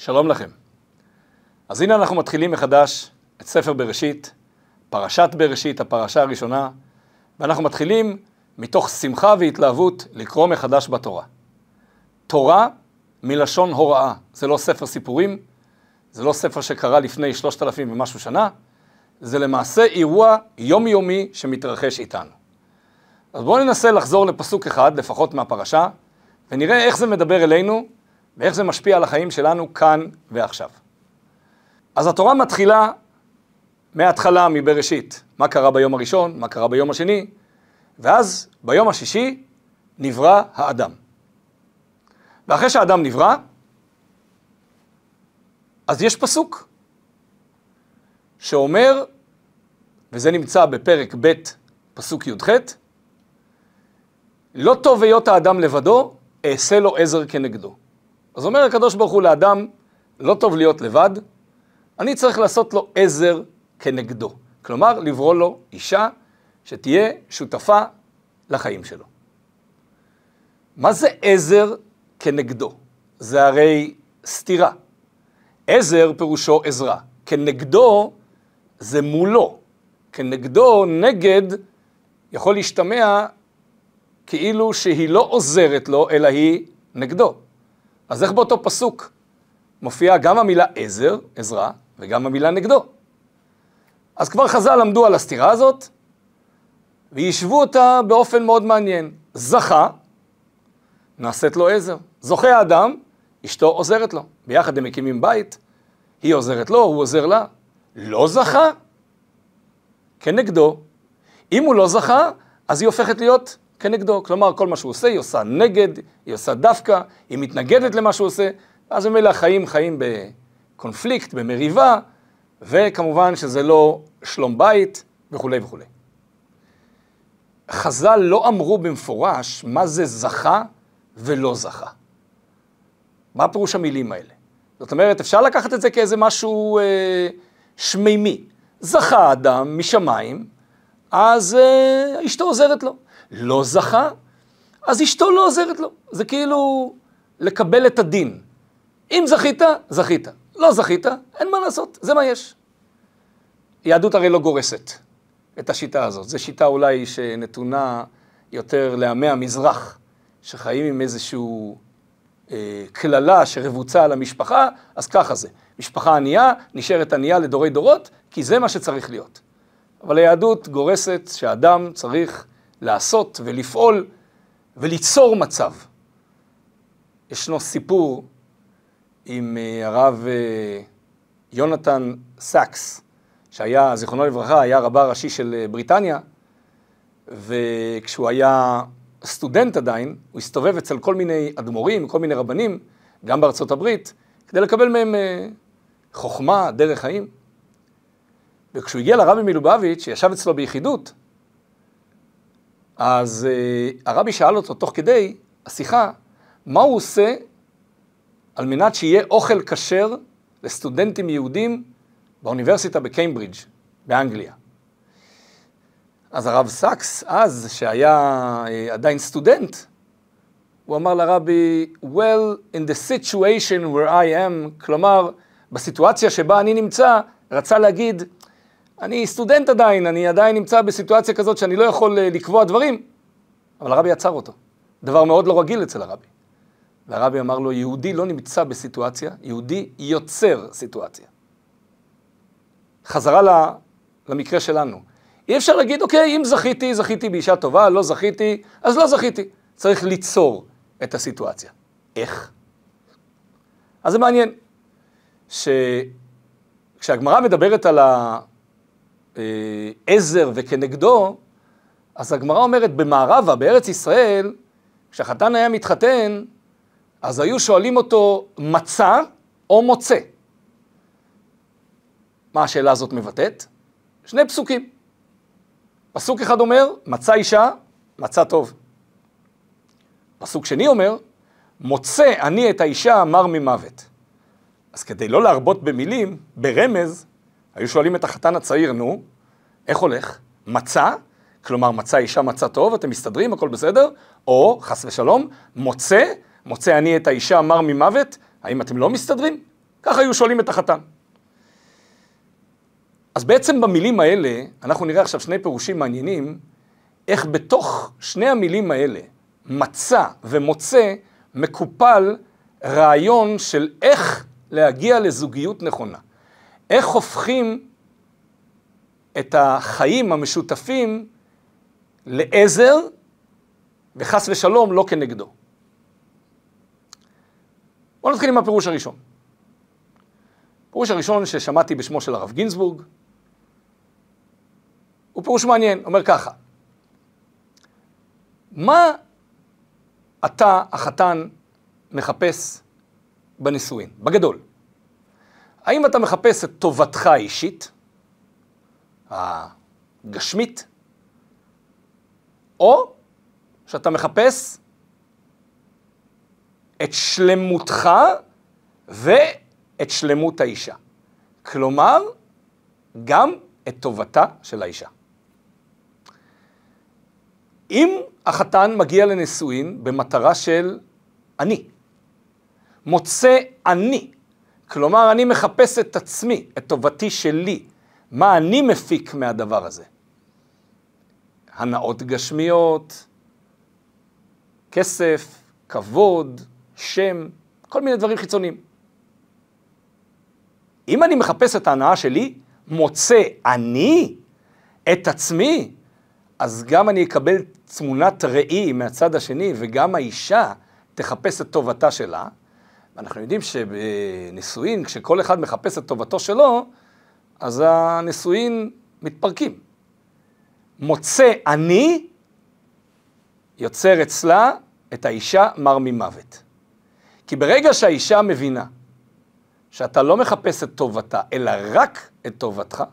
שלום לכם. אז הנה אנחנו מתחילים מחדש את ספר בראשית, פרשת בראשית, הפרשה הראשונה, ואנחנו מתחילים מתוך שמחה והתלהבות לקרוא מחדש בתורה. תורה מלשון הוראה, זה לא ספר סיפורים, זה לא ספר שקרה לפני שלושת אלפים ומשהו שנה, זה למעשה אירוע יומיומי שמתרחש איתנו. אז בואו ננסה לחזור לפסוק אחד, לפחות מהפרשה, ונראה איך זה מדבר אלינו ואיך זה משפיע על החיים שלנו כאן ועכשיו. אז התורה מתחילה מההתחלה, מבראשית. מה קרה ביום הראשון, מה קרה ביום השני, ואז ביום השישי נברא האדם. ואחרי שהאדם נברא, אז יש פסוק שאומר, וזה נמצא בפרק ב', פסוק י"ח, לא טוב היות האדם לבדו, אעשה לו עזר כנגדו. אז אומר הקדוש ברוך הוא לאדם, לא טוב להיות לבד, אני צריך לעשות לו עזר כנגדו. כלומר, לברוא לו אישה שתהיה שותפה לחיים שלו. מה זה עזר כנגדו? זה הרי סתירה. עזר פירושו עזרה, כנגדו זה מולו. כנגדו, נגד, יכול להשתמע כאילו שהיא לא עוזרת לו, אלא היא נגדו. אז איך באותו פסוק מופיעה גם המילה עזר, עזרה, וגם המילה נגדו? אז כבר חז"ל למדו על הסתירה הזאת, ויישבו אותה באופן מאוד מעניין. זכה, נעשית לו עזר. זוכה האדם, אשתו עוזרת לו. ביחד הם מקימים בית, היא עוזרת לו, הוא עוזר לה. לא זכה, כנגדו. אם הוא לא זכה, אז היא הופכת להיות כנגדו. כלומר, כל מה שהוא עושה, היא עושה נגד, היא עושה דווקא, היא מתנגדת למה שהוא עושה, אז ממילא החיים חיים בקונפליקט, במריבה, וכמובן שזה לא שלום בית וכולי וכולי. חז"ל לא אמרו במפורש מה זה זכה ולא זכה. מה פירוש המילים האלה? זאת אומרת, אפשר לקחת את זה כאיזה משהו אה, שמימי. זכה אדם משמיים, אז אה, אשתו עוזרת לו. לא זכה, אז אשתו לא עוזרת לו. זה כאילו לקבל את הדין. אם זכית, זכית. לא זכית, אין מה לעשות, זה מה יש. יהדות הרי לא גורסת את השיטה הזאת. זו שיטה אולי שנתונה יותר לעמי המזרח, שחיים עם איזושהי אה, קללה שרבוצה על המשפחה, אז ככה זה. משפחה ענייה נשארת ענייה לדורי דורות, כי זה מה שצריך להיות. אבל היהדות גורסת שאדם צריך לעשות ולפעול וליצור מצב. ישנו סיפור עם אה, הרב אה, יונתן סאקס, שהיה, זיכרונו לברכה, היה רבה הראשי של אה, בריטניה, וכשהוא היה סטודנט עדיין, הוא הסתובב אצל כל מיני אדמו"רים, כל מיני רבנים, גם בארצות הברית, כדי לקבל מהם חוכמה, דרך חיים. וכשהוא הגיע לרבי מלובביץ', שישב אצלו ביחידות, אז uh, הרבי שאל אותו תוך כדי השיחה, מה הוא עושה על מנת שיהיה אוכל כשר לסטודנטים יהודים באוניברסיטה בקיימברידג' באנגליה. אז הרב סאקס, אז, שהיה אה, עדיין סטודנט, הוא אמר לרבי, well, in the situation where I am, כלומר, בסיטואציה שבה אני נמצא, רצה להגיד, אני סטודנט עדיין, אני עדיין נמצא בסיטואציה כזאת שאני לא יכול אה, לקבוע דברים, אבל הרבי עצר אותו. דבר מאוד לא רגיל אצל הרבי. והרבי אמר לו, יהודי לא נמצא בסיטואציה, יהודי יוצר סיטואציה. חזרה למקרה שלנו. אי אפשר להגיד, אוקיי, אם זכיתי, זכיתי באישה טובה, לא זכיתי, אז לא זכיתי. צריך ליצור את הסיטואציה. איך? אז זה מעניין, שכשהגמרא מדברת על אה, עזר וכנגדו, אז הגמרא אומרת, במערבה, בארץ ישראל, כשהחתן היה מתחתן, אז היו שואלים אותו מצה או מוצא. מה השאלה הזאת מבטאת? שני פסוקים. פסוק אחד אומר, מצא אישה, מצא טוב. פסוק שני אומר, מוצא אני את האישה מר ממוות. אז כדי לא להרבות במילים, ברמז, היו שואלים את החתן הצעיר, נו, איך הולך? מצא, כלומר מצא אישה מצא טוב, אתם מסתדרים, הכל בסדר? או, חס ושלום, מוצא, מוצא אני את האישה מר ממוות, האם אתם לא מסתדרים? ככה היו שואלים את החתן. אז בעצם במילים האלה, אנחנו נראה עכשיו שני פירושים מעניינים, איך בתוך שני המילים האלה, מצא ומוצא, מקופל רעיון של איך להגיע לזוגיות נכונה. איך הופכים את החיים המשותפים לעזר, וחס ושלום לא כנגדו. בואו נתחיל עם הפירוש הראשון. הפירוש הראשון ששמעתי בשמו של הרב גינזבורג, הוא פירוש מעניין, אומר ככה, מה אתה, החתן, מחפש בנישואין, בגדול? האם אתה מחפש את טובתך האישית, הגשמית, או שאתה מחפש את שלמותך ואת שלמות האישה. כלומר, גם את טובתה של האישה. אם החתן מגיע לנישואין במטרה של אני, מוצא אני, כלומר אני מחפש את עצמי, את טובתי שלי, מה אני מפיק מהדבר הזה. הנאות גשמיות, כסף, כבוד, שם, כל מיני דברים חיצוניים. אם אני מחפש את ההנאה שלי, מוצא אני את עצמי, אז גם אני אקבל תמונת ראי מהצד השני, וגם האישה תחפש את טובתה שלה. ואנחנו יודעים שבנישואין, כשכל אחד מחפש את טובתו שלו, אז הנישואין מתפרקים. מוצא אני, יוצר אצלה את האישה מר ממוות. כי ברגע שהאישה מבינה שאתה לא מחפש את טובתה, אלא רק את טובתך,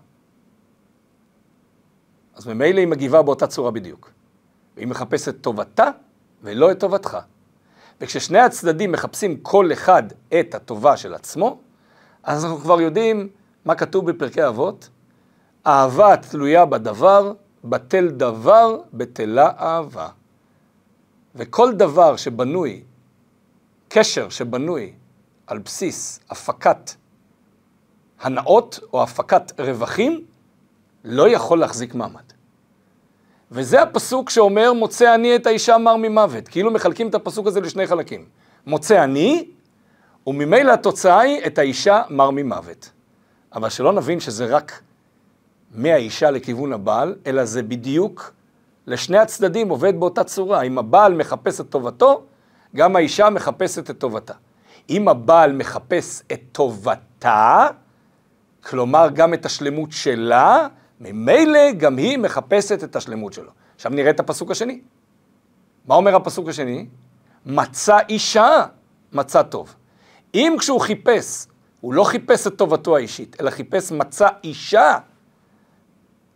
אז ממילא היא מגיבה באותה צורה בדיוק. והיא מחפשת טובתה ולא את טובתך. וכששני הצדדים מחפשים כל אחד את הטובה של עצמו, אז אנחנו כבר יודעים מה כתוב בפרקי אבות? אהבה תלויה בדבר, בטל דבר, בטלה אהבה. וכל דבר שבנוי, קשר שבנוי על בסיס הפקת הנאות או הפקת רווחים, לא יכול להחזיק מעמד. וזה הפסוק שאומר, מוצא אני את האישה מר ממוות. כאילו מחלקים את הפסוק הזה לשני חלקים. מוצא אני, וממילא התוצאה היא את האישה מר ממוות. אבל שלא נבין שזה רק מהאישה לכיוון הבעל, אלא זה בדיוק לשני הצדדים עובד באותה צורה. אם הבעל מחפש את טובתו, גם האישה מחפשת את טובתה. אם הבעל מחפש את טובתה, כלומר גם את השלמות שלה, ממילא גם היא מחפשת את השלמות שלו. עכשיו נראה את הפסוק השני. מה אומר הפסוק השני? מצא אישה, מצא טוב. אם כשהוא חיפש, הוא לא חיפש את טובתו האישית, אלא חיפש מצא אישה,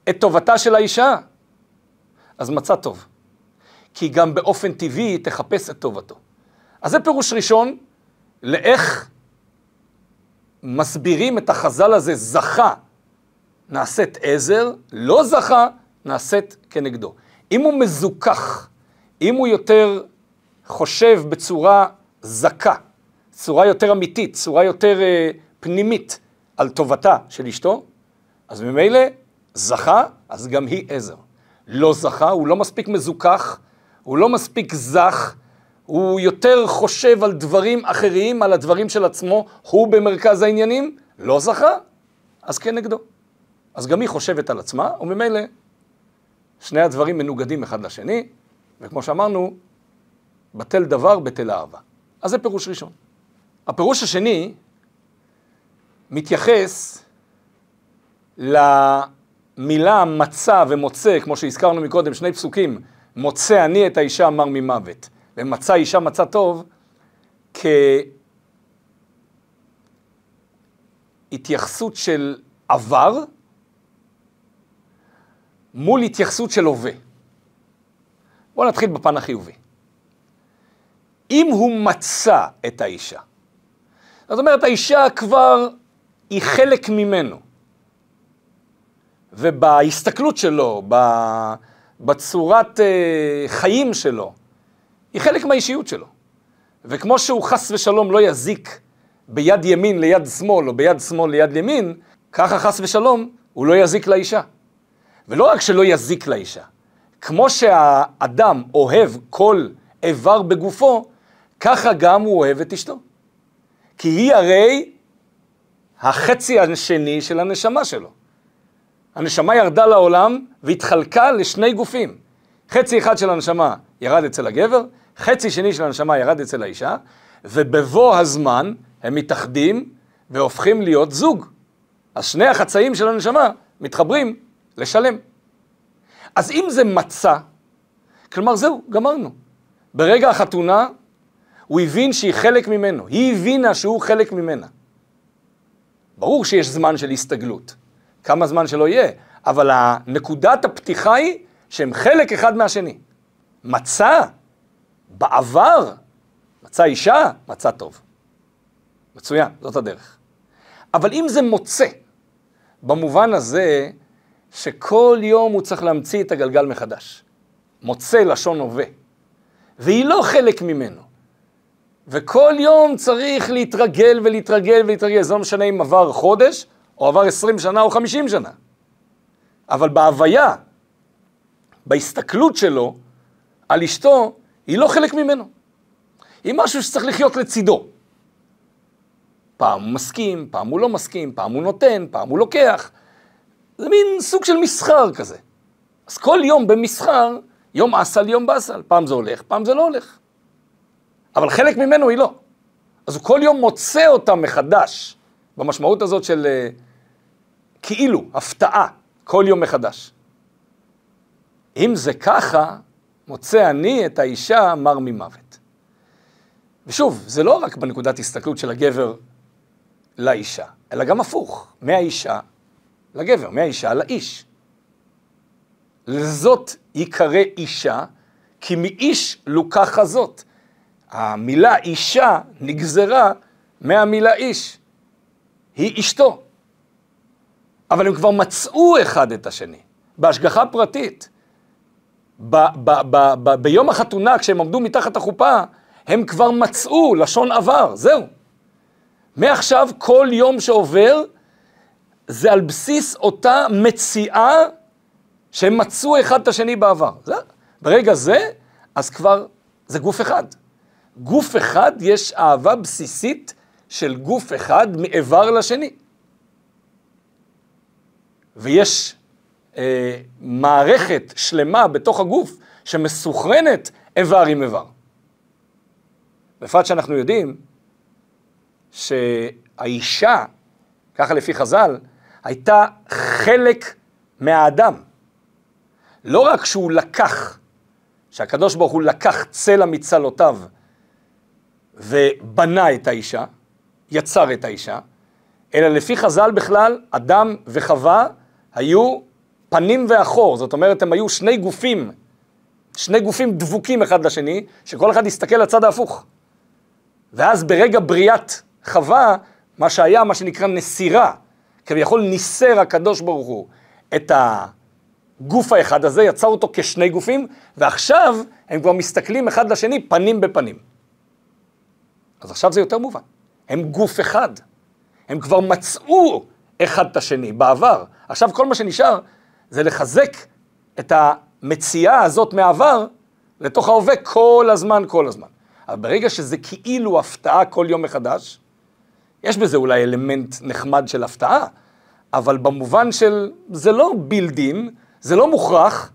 את טובתה של האישה, אז מצא טוב. כי גם באופן טבעי היא תחפש את טובתו. אז זה פירוש ראשון לאיך מסבירים את החז"ל הזה, זכה נעשית עזר, לא זכה, נעשית כנגדו. אם הוא מזוכח, אם הוא יותר חושב בצורה זכה, צורה יותר אמיתית, צורה יותר uh, פנימית על טובתה של אשתו, אז ממילא זכה, אז גם היא עזר. לא זכה, הוא לא מספיק מזוכח, הוא לא מספיק זך, הוא יותר חושב על דברים אחרים, על הדברים של עצמו, הוא במרכז העניינים, לא זכה, אז כנגדו. כן אז גם היא חושבת על עצמה, וממילא שני הדברים מנוגדים אחד לשני, וכמו שאמרנו, בטל דבר, בטל אהבה. אז זה פירוש ראשון. הפירוש השני מתייחס למילה מצא ומוצא, כמו שהזכרנו מקודם, שני פסוקים, מוצא אני את האישה אמר ממוות, ומצא אישה מצא טוב, כהתייחסות של עבר, מול התייחסות של הווה. בואו נתחיל בפן החיובי. אם הוא מצא את האישה, זאת אומרת, האישה כבר היא חלק ממנו, ובהסתכלות שלו, בצורת אה, חיים שלו, היא חלק מהאישיות שלו. וכמו שהוא חס ושלום לא יזיק ביד ימין ליד שמאל, או ביד שמאל ליד ימין, ככה חס ושלום, הוא לא יזיק לאישה. ולא רק שלא יזיק לאישה, כמו שהאדם אוהב כל איבר בגופו, ככה גם הוא אוהב את אשתו. כי היא הרי החצי השני של הנשמה שלו. הנשמה ירדה לעולם והתחלקה לשני גופים. חצי אחד של הנשמה ירד אצל הגבר, חצי שני של הנשמה ירד אצל האישה, ובבוא הזמן הם מתאחדים והופכים להיות זוג. אז שני החצאים של הנשמה מתחברים לשלם. אז אם זה מצה, כלומר זהו, גמרנו. ברגע החתונה הוא הבין שהיא חלק ממנו, היא הבינה שהוא חלק ממנה. ברור שיש זמן של הסתגלות, כמה זמן שלא יהיה, אבל נקודת הפתיחה היא שהם חלק אחד מהשני. מצא, בעבר, מצא אישה, מצא טוב. מצוין, זאת הדרך. אבל אם זה מוצא, במובן הזה שכל יום הוא צריך להמציא את הגלגל מחדש. מוצא לשון הווה. והיא לא חלק ממנו. וכל יום צריך להתרגל ולהתרגל ולהתרגל, זה לא משנה אם עבר חודש, או עבר עשרים שנה או חמישים שנה. אבל בהוויה, בהסתכלות שלו על אשתו, היא לא חלק ממנו. היא משהו שצריך לחיות לצידו. פעם הוא מסכים, פעם הוא לא מסכים, פעם הוא נותן, פעם הוא לוקח. זה מין סוג של מסחר כזה. אז כל יום במסחר, יום אסל, יום באסל. פעם זה הולך, פעם זה לא הולך. אבל חלק ממנו היא לא. אז הוא כל יום מוצא אותה מחדש, במשמעות הזאת של uh, כאילו, הפתעה, כל יום מחדש. אם זה ככה, מוצא אני את האישה מר ממוות. ושוב, זה לא רק בנקודת הסתכלות של הגבר לאישה, אלא גם הפוך, מהאישה לגבר, מהאישה לאיש. לזאת ייקרא אישה, כי מאיש לוקחה זאת. המילה אישה נגזרה מהמילה איש. היא אשתו. אבל הם כבר מצאו אחד את השני, בהשגחה פרטית. ב- ב- ב- ב- ביום החתונה, כשהם עמדו מתחת החופה, הם כבר מצאו לשון עבר, זהו. מעכשיו כל יום שעובר זה על בסיס אותה מציאה שהם מצאו אחד את השני בעבר. זה, ברגע זה, אז כבר זה גוף אחד. גוף אחד יש אהבה בסיסית של גוף אחד מאיבר לשני. ויש אה, מערכת שלמה בתוך הגוף שמסוכרנת איבר עם איבר. בפרט שאנחנו יודעים שהאישה, ככה לפי חז"ל, הייתה חלק מהאדם. לא רק שהוא לקח, שהקדוש ברוך הוא לקח צלע מצלותיו ובנה את האישה, יצר את האישה, אלא לפי חז"ל בכלל, אדם וחווה היו פנים ואחור, זאת אומרת, הם היו שני גופים, שני גופים דבוקים אחד לשני, שכל אחד הסתכל לצד ההפוך. ואז ברגע בריאת חווה, מה שהיה, מה שנקרא נסירה, כביכול ניסר הקדוש ברוך הוא את הגוף האחד הזה, יצר אותו כשני גופים, ועכשיו הם כבר מסתכלים אחד לשני פנים בפנים. אז עכשיו זה יותר מובן. הם גוף אחד. הם כבר מצאו אחד את השני בעבר. עכשיו כל מה שנשאר זה לחזק את המציאה הזאת מהעבר לתוך ההווה כל הזמן, כל הזמן. אבל ברגע שזה כאילו הפתעה כל יום מחדש, יש בזה אולי אלמנט נחמד של הפתעה, אבל במובן של זה לא בילדין, זה לא מוכרח,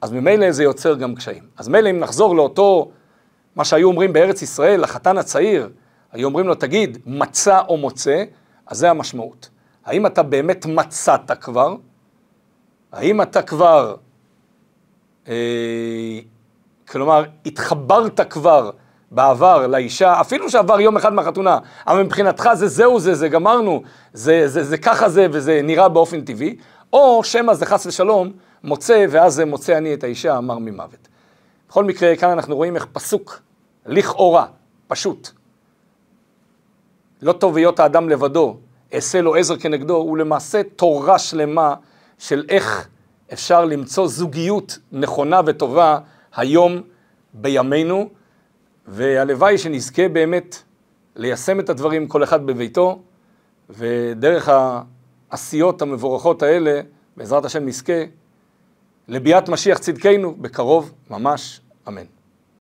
אז ממילא זה יוצר גם קשיים. אז מילא אם נחזור לאותו, מה שהיו אומרים בארץ ישראל, לחתן הצעיר, היו אומרים לו, תגיד, מצא או מוצא, אז זה המשמעות. האם אתה באמת מצאת כבר? האם אתה כבר, אה, כלומר, התחברת כבר בעבר לאישה, אפילו שעבר יום אחד מהחתונה, אבל מבחינתך זה זהו זה, זה גמרנו, זה, זה, זה ככה זה וזה נראה באופן טבעי, או שמא זה חס ושלום מוצא, ואז מוצא אני את האישה אמר ממוות. בכל מקרה, כאן אנחנו רואים איך פסוק, לכאורה, פשוט. לא טוב היות האדם לבדו, אעשה לו עזר כנגדו, הוא למעשה תורה שלמה של איך אפשר למצוא זוגיות נכונה וטובה היום בימינו. והלוואי שנזכה באמת ליישם את הדברים כל אחד בביתו, ודרך העשיות המבורכות האלה, בעזרת השם נזכה לביאת משיח צדקנו בקרוב ממש, אמן.